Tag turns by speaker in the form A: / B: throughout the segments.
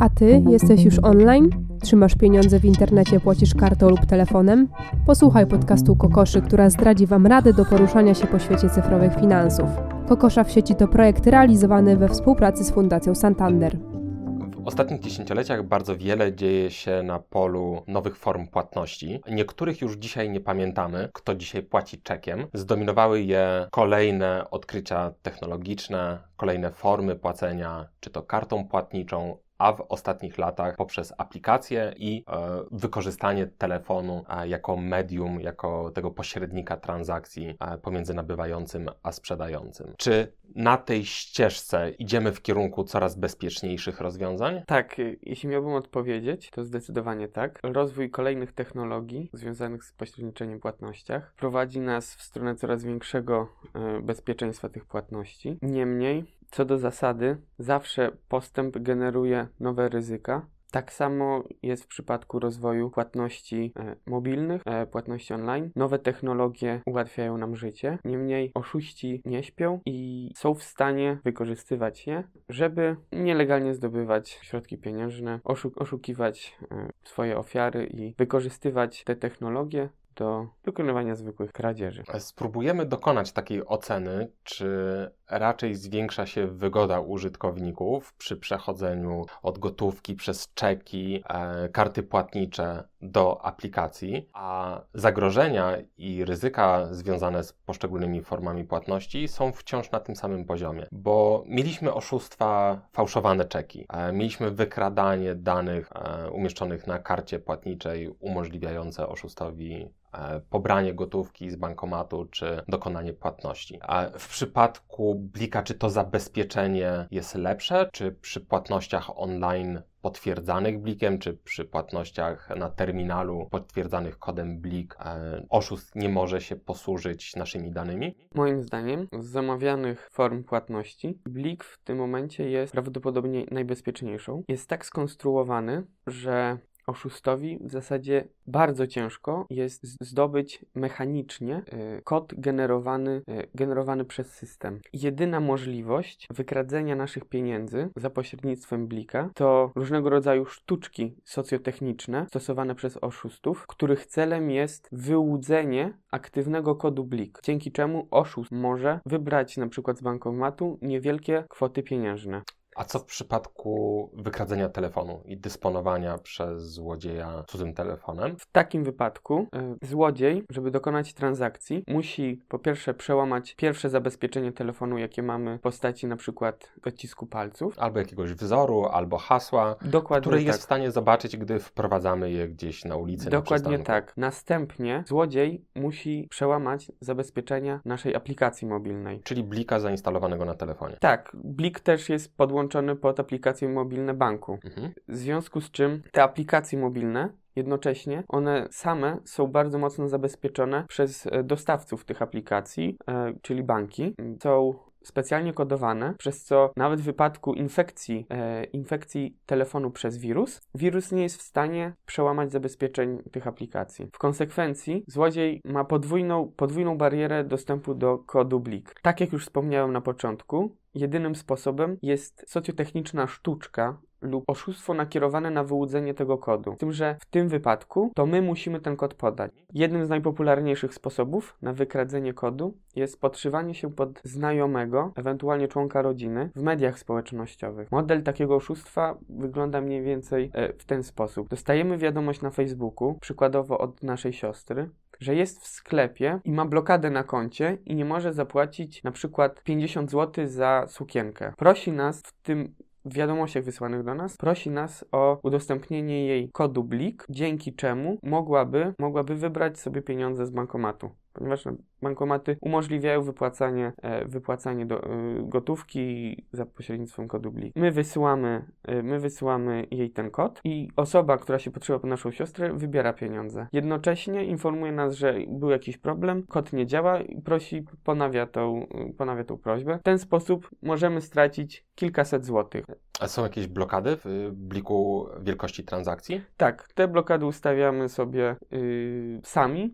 A: A ty jesteś już online? Trzymasz pieniądze w internecie, płacisz kartą lub telefonem? Posłuchaj podcastu Kokoszy, która zdradzi Wam radę do poruszania się po świecie cyfrowych finansów. Kokosza w sieci to projekt realizowany we współpracy z Fundacją Santander.
B: W ostatnich dziesięcioleciach bardzo wiele dzieje się na polu nowych form płatności. Niektórych już dzisiaj nie pamiętamy, kto dzisiaj płaci czekiem. Zdominowały je kolejne odkrycia technologiczne, kolejne formy płacenia, czy to kartą płatniczą, a w ostatnich latach poprzez aplikacje i e, wykorzystanie telefonu e, jako medium, jako tego pośrednika transakcji e, pomiędzy nabywającym a sprzedającym. Czy na tej ścieżce idziemy w kierunku coraz bezpieczniejszych rozwiązań?
C: Tak, jeśli miałbym odpowiedzieć, to zdecydowanie tak. Rozwój kolejnych technologii związanych z pośredniczeniem płatnościach prowadzi nas w stronę coraz większego bezpieczeństwa tych płatności. Niemniej, co do zasady, zawsze postęp generuje nowe ryzyka. Tak samo jest w przypadku rozwoju płatności e, mobilnych, e, płatności online. Nowe technologie ułatwiają nam życie, niemniej oszuści nie śpią i są w stanie wykorzystywać je, żeby nielegalnie zdobywać środki pieniężne, oszuk oszukiwać e, swoje ofiary i wykorzystywać te technologie do wykonywania zwykłych kradzieży.
B: Spróbujemy dokonać takiej oceny, czy raczej zwiększa się wygoda użytkowników przy przechodzeniu od gotówki przez czeki, e, karty płatnicze do aplikacji, a zagrożenia i ryzyka związane z poszczególnymi formami płatności są wciąż na tym samym poziomie, bo mieliśmy oszustwa, fałszowane czeki, e, mieliśmy wykradanie danych e, umieszczonych na karcie płatniczej umożliwiające oszustowi e, pobranie gotówki z bankomatu czy dokonanie płatności. A w przypadku Blika, czy to zabezpieczenie jest lepsze, czy przy płatnościach online potwierdzanych blikiem, czy przy płatnościach na terminalu potwierdzanych kodem blik, e, oszust nie może się posłużyć naszymi danymi?
C: Moim zdaniem z zamawianych form płatności blik w tym momencie jest prawdopodobnie najbezpieczniejszą. Jest tak skonstruowany, że oszustowi w zasadzie bardzo ciężko jest zdobyć mechanicznie y, kod generowany, y, generowany przez system. Jedyna możliwość wykradzenia naszych pieniędzy za pośrednictwem blika to różnego rodzaju sztuczki socjotechniczne stosowane przez oszustów, których celem jest wyłudzenie aktywnego kodu blik, dzięki czemu oszust może wybrać na przykład z bankomatu niewielkie kwoty pieniężne.
B: A co w przypadku wykradzenia telefonu i dysponowania przez złodzieja cudzym telefonem?
C: W takim wypadku y, złodziej, żeby dokonać transakcji, musi po pierwsze przełamać pierwsze zabezpieczenie telefonu, jakie mamy w postaci na przykład odcisku palców.
B: Albo jakiegoś wzoru, albo hasła, Dokładnie które tak. jest w stanie zobaczyć, gdy wprowadzamy je gdzieś na ulicy.
C: Dokładnie na tak. Następnie złodziej musi przełamać zabezpieczenia naszej aplikacji mobilnej.
B: Czyli blika zainstalowanego na telefonie.
C: Tak, blik też jest podłączony podłączony pod aplikacje mobilne banku. Mhm. W związku z czym te aplikacje mobilne Jednocześnie one same są bardzo mocno zabezpieczone przez e, dostawców tych aplikacji, e, czyli banki. Są specjalnie kodowane, przez co nawet w wypadku infekcji, e, infekcji telefonu przez wirus, wirus nie jest w stanie przełamać zabezpieczeń tych aplikacji. W konsekwencji złodziej ma podwójną, podwójną barierę dostępu do kodu blik. Tak jak już wspomniałem na początku, jedynym sposobem jest socjotechniczna sztuczka lub oszustwo nakierowane na wyłudzenie tego kodu. Z tym, że w tym wypadku to my musimy ten kod podać. Jednym z najpopularniejszych sposobów na wykradzenie kodu jest podszywanie się pod znajomego, ewentualnie członka rodziny w mediach społecznościowych. Model takiego oszustwa wygląda mniej więcej e, w ten sposób. Dostajemy wiadomość na Facebooku, przykładowo od naszej siostry, że jest w sklepie i ma blokadę na koncie i nie może zapłacić na przykład 50 zł za sukienkę. Prosi nas w tym w wiadomościach wysłanych do nas prosi nas o udostępnienie jej kodu BLIK, dzięki czemu mogłaby, mogłaby wybrać sobie pieniądze z bankomatu ponieważ bankomaty umożliwiają wypłacanie, e, wypłacanie do, e, gotówki za pośrednictwem kodu BLIK. My wysyłamy, e, my wysyłamy jej ten kod i osoba, która się potrzeba po naszą siostrę, wybiera pieniądze. Jednocześnie informuje nas, że był jakiś problem, kod nie działa i prosi, ponawia tą, ponawia tą prośbę. W ten sposób możemy stracić kilkaset złotych.
B: A są jakieś blokady w bliku wielkości transakcji?
C: Tak, te blokady ustawiamy sobie yy, sami yy,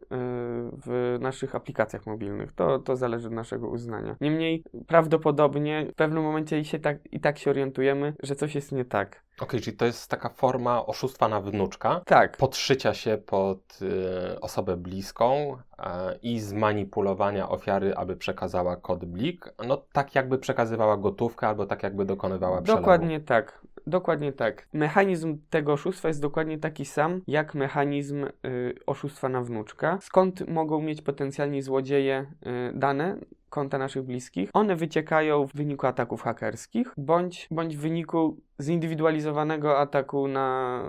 C: w naszych aplikacjach mobilnych. To, to zależy od naszego uznania. Niemniej prawdopodobnie w pewnym momencie i, się tak, i tak się orientujemy, że coś jest nie tak.
B: Okay, czyli to jest taka forma oszustwa na wnuczka.
C: Tak.
B: Podszycia się pod y, osobę bliską y, i zmanipulowania ofiary, aby przekazała kod blik. No tak jakby przekazywała gotówkę albo tak jakby dokonywała przelewu.
C: Dokładnie tak. Dokładnie tak. Mechanizm tego oszustwa jest dokładnie taki sam, jak mechanizm y, oszustwa na wnuczka. Skąd mogą mieć potencjalni złodzieje y, dane? konta naszych bliskich, one wyciekają w wyniku ataków hakerskich, bądź, bądź w wyniku zindywidualizowanego ataku na,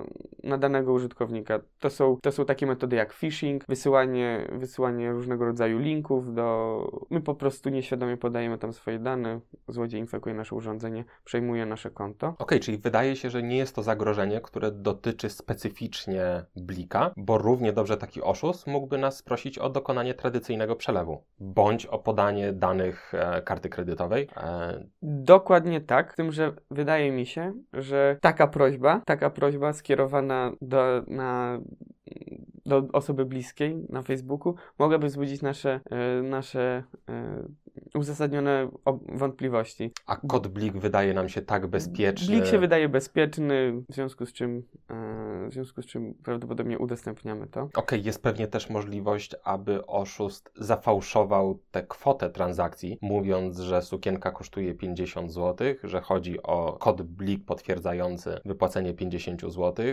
C: na danego użytkownika. To są, to są takie metody jak phishing, wysyłanie, wysyłanie różnego rodzaju linków do... My po prostu nieświadomie podajemy tam swoje dane, złodziej infekuje nasze urządzenie, przejmuje nasze konto. Okej,
B: czyli wydaje się, że nie jest to zagrożenie, które dotyczy specyficznie blika, bo równie dobrze taki oszust mógłby nas prosić o dokonanie tradycyjnego przelewu, bądź o podanie danych e, karty kredytowej. E...
C: Dokładnie tak, z tym, że wydaje mi się, że taka prośba, taka prośba skierowana do, na do osoby bliskiej na Facebooku mogłaby wzbudzić nasze, e, nasze e, uzasadnione wątpliwości.
B: A kod Blik wydaje nam się tak bezpieczny.
C: Blik się wydaje bezpieczny, w związku z czym, e, w związku z czym prawdopodobnie udostępniamy to. Okej,
B: okay, jest pewnie też możliwość, aby oszust zafałszował tę kwotę transakcji, mówiąc, że sukienka kosztuje 50 zł, że chodzi o kod Blik potwierdzający wypłacenie 50 zł,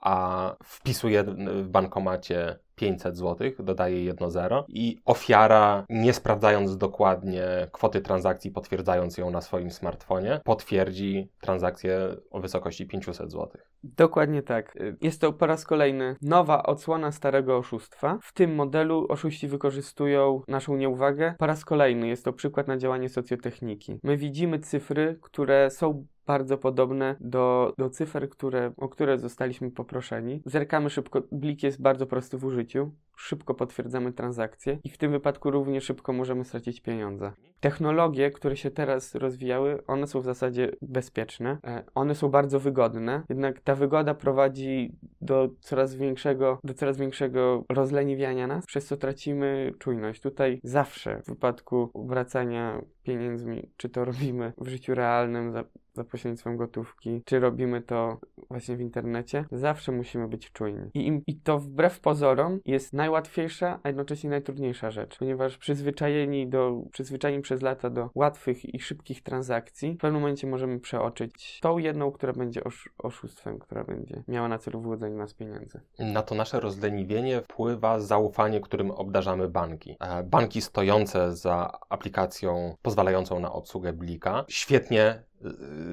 B: a wpisuje w bankomacie 500 zł, dodaje jedno zero i ofiara, nie sprawdzając dokładnie kwoty transakcji, potwierdzając ją na swoim smartfonie, potwierdzi transakcję o wysokości 500 zł.
C: Dokładnie tak. Jest to po raz kolejny nowa odsłona starego oszustwa. W tym modelu oszuści wykorzystują naszą nieuwagę. Po raz kolejny jest to przykład na działanie socjotechniki. My widzimy cyfry, które są bardzo podobne do, do cyfr, które, o które zostaliśmy poproszeni. Zerkamy szybko, blik jest bardzo prosty w użyciu, szybko potwierdzamy transakcje i w tym wypadku równie szybko możemy stracić pieniądze. Technologie, które się teraz rozwijały, one są w zasadzie bezpieczne, e, one są bardzo wygodne, jednak ta wygoda prowadzi do coraz większego, do coraz większego rozleniwiania nas, przez co tracimy czujność. Tutaj zawsze w wypadku wracania pieniędzmi, czy to robimy w życiu realnym za, za pośrednictwem gotówki, czy robimy to właśnie w internecie, zawsze musimy być czujni. I, im, I to wbrew pozorom jest najłatwiejsza, a jednocześnie najtrudniejsza rzecz, ponieważ przyzwyczajeni do, przyzwyczajeni przez lata do łatwych i szybkich transakcji, w pewnym momencie możemy przeoczyć tą jedną, która będzie osz, oszustwem, która będzie miała na celu wyłudzenie nas pieniędzy.
B: Na to nasze rozleniwienie wpływa zaufanie, którym obdarzamy banki. E, banki stojące za aplikacją pozwalającą na obsługę blika świetnie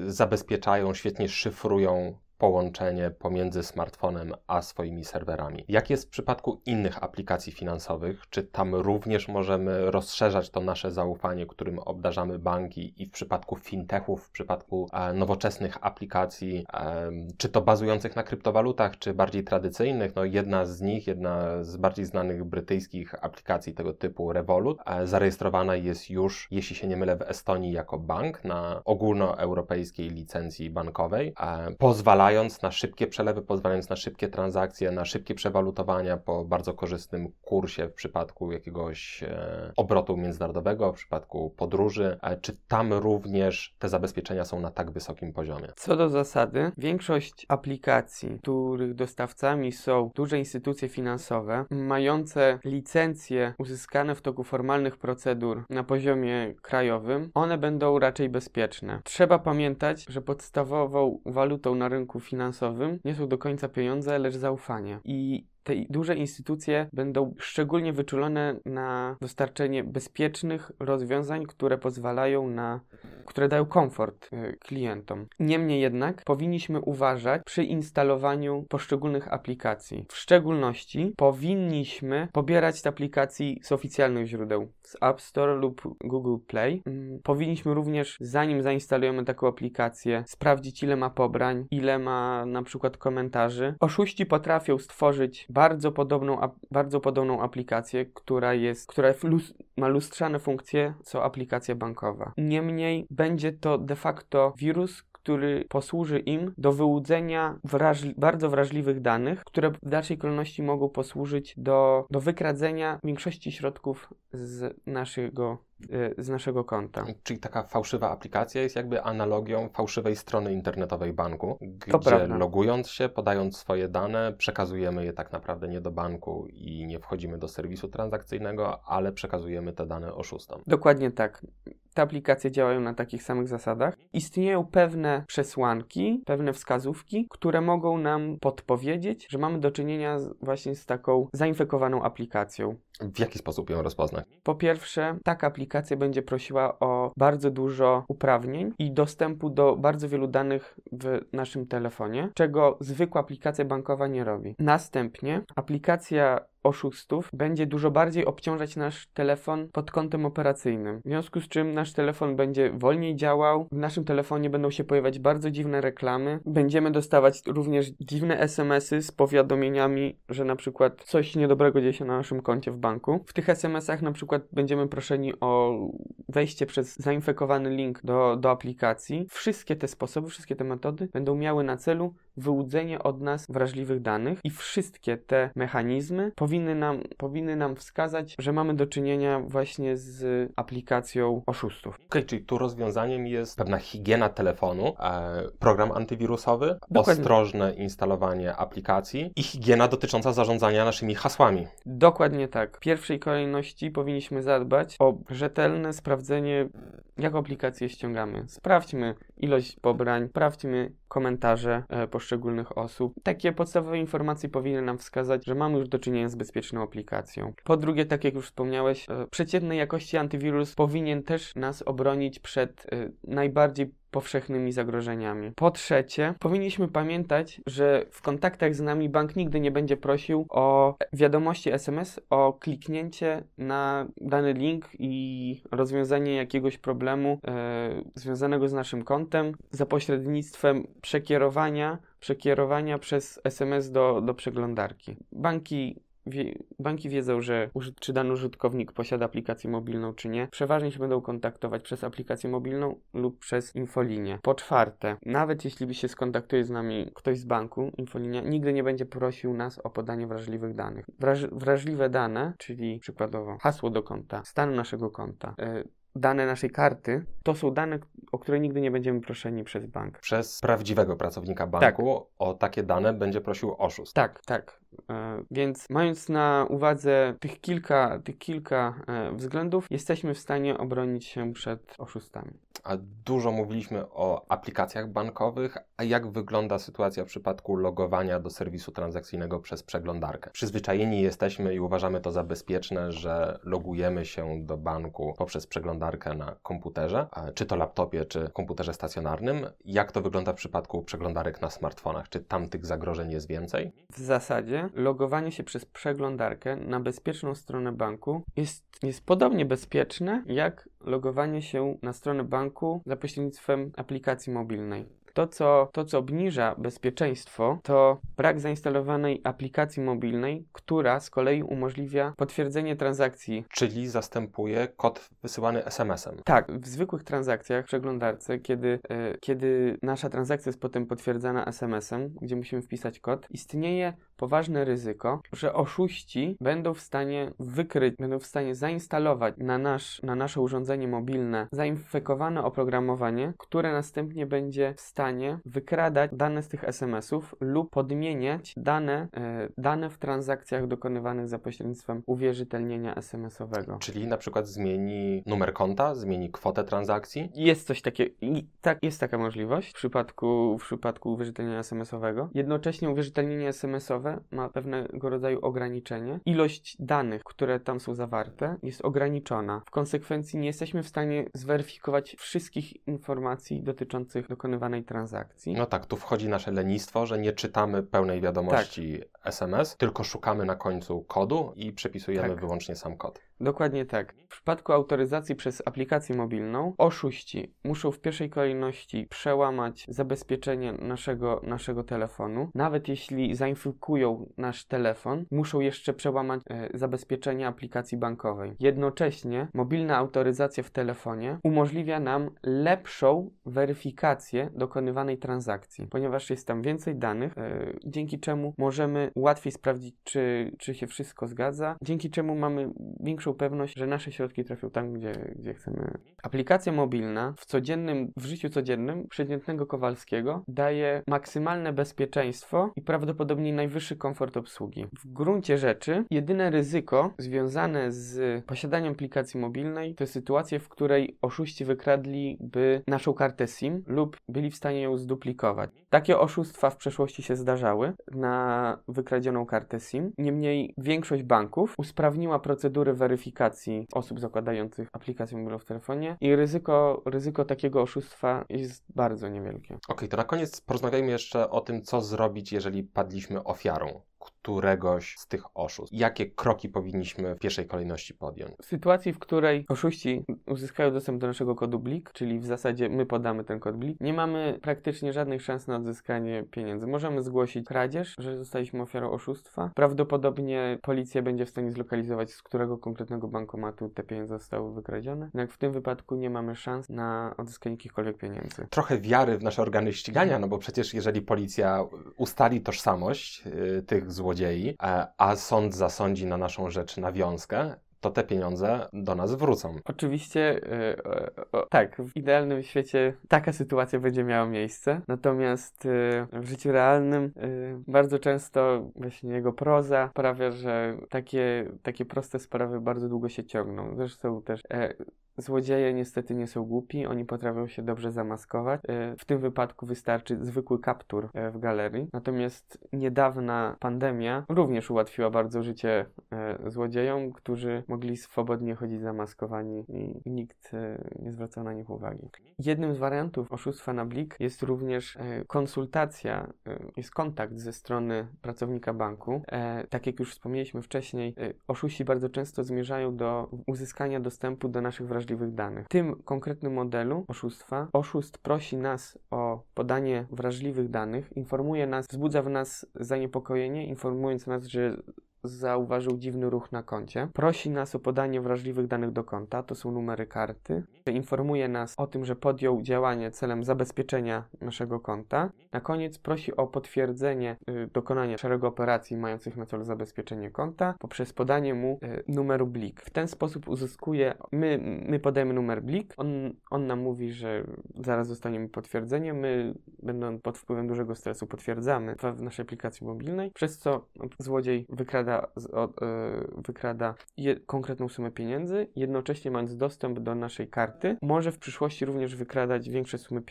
B: y, zabezpieczają, świetnie szyfrują połączenie pomiędzy smartfonem a swoimi serwerami. Jak jest w przypadku innych aplikacji finansowych? Czy tam również możemy rozszerzać to nasze zaufanie, którym obdarzamy banki i w przypadku fintechów, w przypadku e, nowoczesnych aplikacji, e, czy to bazujących na kryptowalutach, czy bardziej tradycyjnych? No jedna z nich, jedna z bardziej znanych brytyjskich aplikacji tego typu Revolut, e, zarejestrowana jest już, jeśli się nie mylę, w Estonii jako bank na ogólnoeuropejskiej licencji bankowej, e, pozwalając na szybkie przelewy, pozwalając na szybkie transakcje, na szybkie przewalutowania po bardzo korzystnym kursie w przypadku jakiegoś e, obrotu międzynarodowego, w przypadku podróży. E, czy tam również te zabezpieczenia są na tak wysokim poziomie?
C: Co do zasady, większość aplikacji, których dostawcami są duże instytucje finansowe, mające licencje uzyskane w toku formalnych procedur na poziomie krajowym, one będą raczej bezpieczne. Trzeba pamiętać, że podstawową walutą na rynku finansowym nie są do końca pieniądze, lecz zaufanie. I te duże instytucje będą szczególnie wyczulone na dostarczenie bezpiecznych rozwiązań, które pozwalają na, które dają komfort y, klientom. Niemniej jednak powinniśmy uważać przy instalowaniu poszczególnych aplikacji. W szczególności powinniśmy pobierać te aplikacje z oficjalnych źródeł, z App Store lub Google Play. Mm, powinniśmy również, zanim zainstalujemy taką aplikację, sprawdzić ile ma pobrań, ile ma na przykład komentarzy. Oszuści potrafią stworzyć bardzo podobną, bardzo podobną aplikację, która jest, która ma lustrzane funkcje co aplikacja bankowa. Niemniej będzie to de facto wirus, który posłuży im do wyłudzenia wrażli bardzo wrażliwych danych, które w dalszej kolejności mogą posłużyć do, do wykradzenia większości środków z naszego Y, z naszego konta.
B: Czyli taka fałszywa aplikacja jest jakby analogią fałszywej strony internetowej banku, gdzie logując się, podając swoje dane, przekazujemy je tak naprawdę nie do banku i nie wchodzimy do serwisu transakcyjnego, ale przekazujemy te dane oszustom.
C: Dokładnie tak. Te aplikacje działają na takich samych zasadach. Istnieją pewne przesłanki, pewne wskazówki, które mogą nam podpowiedzieć, że mamy do czynienia z, właśnie z taką zainfekowaną aplikacją.
B: W jaki sposób ją rozpoznać?
C: Po pierwsze, taka aplikacja będzie prosiła o bardzo dużo uprawnień i dostępu do bardzo wielu danych w naszym telefonie, czego zwykła aplikacja bankowa nie robi. Następnie aplikacja oszustów będzie dużo bardziej obciążać nasz telefon pod kątem operacyjnym. W związku z czym nasz telefon będzie wolniej działał, w naszym telefonie będą się pojawiać bardzo dziwne reklamy, będziemy dostawać również dziwne SMS-y z powiadomieniami, że na przykład coś niedobrego dzieje się na naszym koncie w banku. W tych SMS-ach na przykład będziemy proszeni o wejście przez zainfekowany link do, do aplikacji. Wszystkie te sposoby, wszystkie te metody będą miały na celu wyłudzenie od nas wrażliwych danych i wszystkie te mechanizmy powinny nam, powinny nam wskazać, że mamy do czynienia właśnie z aplikacją oszustów.
B: Okej, okay, czyli tu rozwiązaniem jest pewna higiena telefonu, e, program antywirusowy, Dokładnie. ostrożne instalowanie aplikacji i higiena dotycząca zarządzania naszymi hasłami.
C: Dokładnie tak. W pierwszej kolejności powinniśmy zadbać o rzetelne sprawdzenie, jaką aplikację ściągamy. Sprawdźmy ilość pobrań, sprawdźmy komentarze e, poszczególnych osób. Takie podstawowe informacje powinny nam wskazać, że mamy już do czynienia z bezpieczną aplikacją. Po drugie, tak jak już wspomniałeś, e, przeciętnej jakości antywirus powinien też nas obronić przed e, najbardziej powszechnymi zagrożeniami. Po trzecie, powinniśmy pamiętać, że w kontaktach z nami bank nigdy nie będzie prosił o wiadomości SMS, o kliknięcie na dany link i rozwiązanie jakiegoś problemu e, związanego z naszym kontem za pośrednictwem przekierowania przekierowania przez SMS do, do przeglądarki. Banki banki wiedzą, że czy dany użytkownik posiada aplikację mobilną, czy nie. Przeważnie się będą kontaktować przez aplikację mobilną lub przez infolinię. Po czwarte, nawet jeśli by się skontaktuje z nami ktoś z banku, infolinia, nigdy nie będzie prosił nas o podanie wrażliwych danych. Wraż, wrażliwe dane, czyli przykładowo hasło do konta, stan naszego konta, yy, dane naszej karty, to są dane, o które nigdy nie będziemy proszeni przez bank.
B: Przez prawdziwego pracownika banku tak. o takie dane będzie prosił oszust.
C: Tak, tak. E, więc mając na uwadze tych kilka, tych kilka e, względów, jesteśmy w stanie obronić się przed oszustami.
B: Dużo mówiliśmy o aplikacjach bankowych, a jak wygląda sytuacja w przypadku logowania do serwisu transakcyjnego przez przeglądarkę? Przyzwyczajeni jesteśmy i uważamy to za bezpieczne, że logujemy się do banku poprzez przeglądarkę na komputerze, czy to laptopie, czy komputerze stacjonarnym. Jak to wygląda w przypadku przeglądarek na smartfonach? Czy tam tych zagrożeń jest więcej?
C: W zasadzie logowanie się przez przeglądarkę na bezpieczną stronę banku jest, jest podobnie bezpieczne jak logowanie się na stronę banku za pośrednictwem aplikacji mobilnej. To co, to, co obniża bezpieczeństwo, to brak zainstalowanej aplikacji mobilnej, która z kolei umożliwia potwierdzenie transakcji.
B: Czyli zastępuje kod wysyłany SMS-em.
C: Tak, w zwykłych transakcjach w przeglądarce, kiedy, yy, kiedy nasza transakcja jest potem potwierdzana SMS-em, gdzie musimy wpisać kod, istnieje poważne ryzyko, że oszuści będą w stanie wykryć, będą w stanie zainstalować na, nasz, na nasze urządzenie mobilne zainfekowane oprogramowanie, które następnie będzie w stanie wykradać dane z tych SMS-ów lub podmieniać dane, e, dane w transakcjach dokonywanych za pośrednictwem uwierzytelnienia SMS-owego.
B: Czyli na przykład zmieni numer konta, zmieni kwotę transakcji?
C: Jest coś takiego, tak, jest taka możliwość w przypadku, w przypadku uwierzytelnienia SMS-owego. Jednocześnie uwierzytelnienie SMS-owe ma pewnego rodzaju ograniczenie. Ilość danych, które tam są zawarte, jest ograniczona. W konsekwencji nie jesteśmy w stanie zweryfikować wszystkich informacji dotyczących dokonywanej transakcji.
B: No tak, tu wchodzi nasze lenistwo, że nie czytamy pełnej wiadomości tak. SMS, tylko szukamy na końcu kodu i przepisujemy tak. wyłącznie sam kod.
C: Dokładnie tak. W przypadku autoryzacji przez aplikację mobilną, oszuści muszą w pierwszej kolejności przełamać zabezpieczenie naszego, naszego telefonu. Nawet jeśli zainfekują nasz telefon, muszą jeszcze przełamać e, zabezpieczenie aplikacji bankowej. Jednocześnie mobilna autoryzacja w telefonie umożliwia nam lepszą weryfikację dokonywanej transakcji, ponieważ jest tam więcej danych, e, dzięki czemu możemy łatwiej sprawdzić, czy, czy się wszystko zgadza, dzięki czemu mamy większą pewność, że nasze środki trafią tam, gdzie, gdzie chcemy. Aplikacja mobilna w codziennym, w życiu codziennym przeciętnego Kowalskiego daje maksymalne bezpieczeństwo i prawdopodobnie najwyższy komfort obsługi. W gruncie rzeczy jedyne ryzyko związane z posiadaniem aplikacji mobilnej to sytuacje, w której oszuści wykradliby naszą kartę SIM lub byli w stanie ją zduplikować. Takie oszustwa w przeszłości się zdarzały na wykradzioną kartę SIM. Niemniej większość banków usprawniła procedury weryfikacji osób zakładających aplikację mobilną w telefonie i ryzyko, ryzyko takiego oszustwa jest bardzo niewielkie.
B: Okej, okay, to na koniec porozmawiajmy jeszcze o tym, co zrobić, jeżeli padliśmy ofiarą któregoś z tych oszustw? Jakie kroki powinniśmy w pierwszej kolejności podjąć?
C: W sytuacji, w której oszuści uzyskają dostęp do naszego kodu BLIK, czyli w zasadzie my podamy ten kod BLIK, nie mamy praktycznie żadnych szans na odzyskanie pieniędzy. Możemy zgłosić kradzież, że zostaliśmy ofiarą oszustwa. Prawdopodobnie policja będzie w stanie zlokalizować, z którego konkretnego bankomatu te pieniądze zostały wykradzione. Jednak w tym wypadku nie mamy szans na odzyskanie jakichkolwiek pieniędzy.
B: Trochę wiary w nasze organy ścigania, no bo przecież jeżeli policja ustali tożsamość yy, tych złodziei, a, a sąd zasądzi na naszą rzecz nawiązkę, to te pieniądze do nas wrócą.
C: Oczywiście, yy, tak, w idealnym świecie taka sytuacja będzie miała miejsce, natomiast yy, w życiu realnym yy, bardzo często właśnie jego proza sprawia, że takie, takie proste sprawy bardzo długo się ciągną. Zresztą też Złodzieje niestety nie są głupi, oni potrafią się dobrze zamaskować. E, w tym wypadku wystarczy zwykły kaptur e, w galerii. Natomiast niedawna pandemia również ułatwiła bardzo życie e, złodziejom, którzy mogli swobodnie chodzić zamaskowani i nikt nie zwracał na nich uwagi. Jednym z wariantów oszustwa na blik jest również konsultacja, jest kontakt ze strony pracownika banku. Tak jak już wspomnieliśmy wcześniej, oszuści bardzo często zmierzają do uzyskania dostępu do naszych wrażliwych wrażliwych danych. W tym konkretnym modelu oszustwa oszust prosi nas o podanie wrażliwych danych, informuje nas, wzbudza w nas zaniepokojenie, informując nas, że zauważył dziwny ruch na koncie. Prosi nas o podanie wrażliwych danych do konta, to są numery karty. Informuje nas o tym, że podjął działanie celem zabezpieczenia naszego konta. Na koniec prosi o potwierdzenie y, dokonania szeregu operacji mających na celu zabezpieczenie konta poprzez podanie mu y, numeru BLIK. W ten sposób uzyskuje, my, my podajemy numer BLIK, on, on nam mówi, że zaraz dostaniemy potwierdzenie, my będąc pod wpływem dużego stresu potwierdzamy w naszej aplikacji mobilnej, przez co złodziej wykrada wykrada, e, wykrada je, konkretną sumę pieniędzy, jednocześnie mając dostęp do naszej karty, może w przyszłości również wykradać większe sumy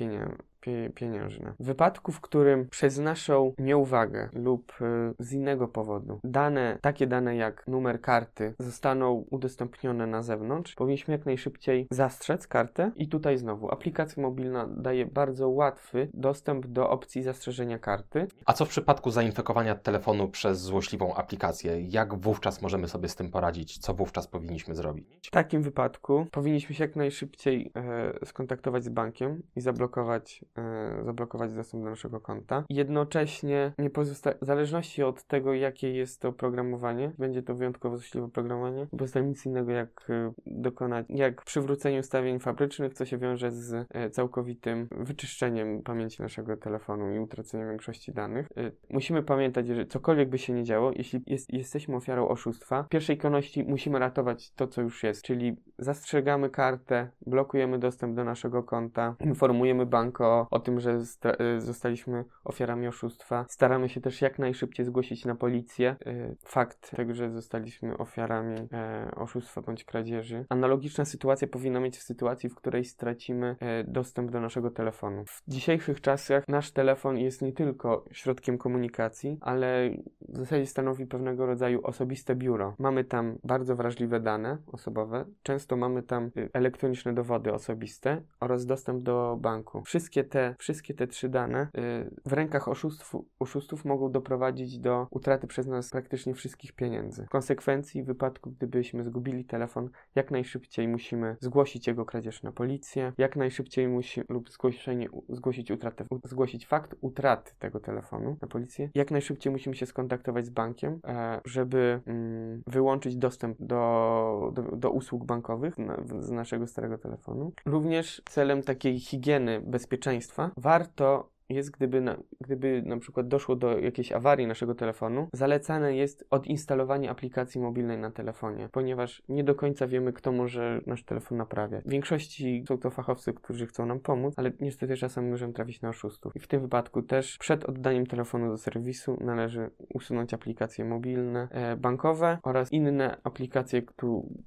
C: pieniężne. W wypadku, w którym przez naszą nieuwagę lub y, z innego powodu dane, takie dane jak numer karty zostaną udostępnione na zewnątrz, powinniśmy jak najszybciej zastrzec kartę i tutaj znowu aplikacja mobilna daje bardzo łatwy dostęp do opcji zastrzeżenia karty.
B: A co w przypadku zainfekowania telefonu przez złośliwą aplikację? Jak wówczas możemy sobie z tym poradzić? Co wówczas powinniśmy zrobić?
C: W takim wypadku powinniśmy się jak najszybciej e, skontaktować z bankiem i zablokować E, zablokować dostęp do naszego konta. Jednocześnie, nie pozosta- w zależności od tego, jakie jest to oprogramowanie, będzie to wyjątkowo złośliwe oprogramowanie, nie pozostaje nic innego jak e, dokonać, jak przywrócenie ustawień fabrycznych, co się wiąże z e, całkowitym wyczyszczeniem pamięci naszego telefonu i utraceniem większości danych. Musimy pamiętać, że cokolwiek by się nie działo, jeśli jest, jesteśmy ofiarą oszustwa, w pierwszej kolejności musimy ratować to, co już jest, czyli zastrzegamy kartę, blokujemy dostęp do naszego konta, informujemy bank o o, tym, że y, zostaliśmy ofiarami oszustwa. Staramy się też jak najszybciej zgłosić na policję y, fakt tego, że zostaliśmy ofiarami e, oszustwa bądź kradzieży. Analogiczna sytuacja powinna mieć w sytuacji, w której stracimy e, dostęp do naszego telefonu. W dzisiejszych czasach nasz telefon jest nie tylko środkiem komunikacji, ale w zasadzie stanowi pewnego rodzaju osobiste biuro. Mamy tam bardzo wrażliwe dane osobowe, często mamy tam y, elektroniczne dowody osobiste oraz dostęp do banku. Wszystkie te, wszystkie te trzy dane y, w rękach oszustw, oszustów mogą doprowadzić do utraty przez nas praktycznie wszystkich pieniędzy. W konsekwencji, w wypadku gdybyśmy zgubili telefon, jak najszybciej musimy zgłosić jego kradzież na policję, jak najszybciej musi lub zgłoszenie, zgłosić utratę, zgłosić fakt utraty tego telefonu na policję, jak najszybciej musimy się skontaktować z bankiem, e, żeby mm, wyłączyć dostęp do, do, do usług bankowych z naszego starego telefonu. Również celem takiej higieny bezpieczeństwa warto jest, gdyby na, gdyby na przykład doszło do jakiejś awarii naszego telefonu, zalecane jest odinstalowanie aplikacji mobilnej na telefonie, ponieważ nie do końca wiemy, kto może nasz telefon naprawiać. W większości są to fachowcy, którzy chcą nam pomóc, ale niestety czasami możemy trafić na oszustów. I w tym wypadku też przed oddaniem telefonu do serwisu należy usunąć aplikacje mobilne, e, bankowe oraz inne aplikacje,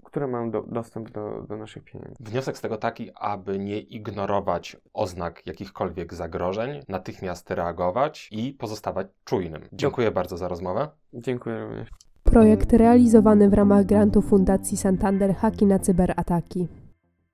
C: które mają do, dostęp do, do naszych pieniędzy.
B: Wniosek z tego taki, aby nie ignorować oznak jakichkolwiek zagrożeń, natychmiast reagować i pozostawać czujnym. Dziękuję bardzo za rozmowę.
C: Dziękuję również.
A: Projekt realizowany w ramach grantu Fundacji Santander Haki na cyberataki.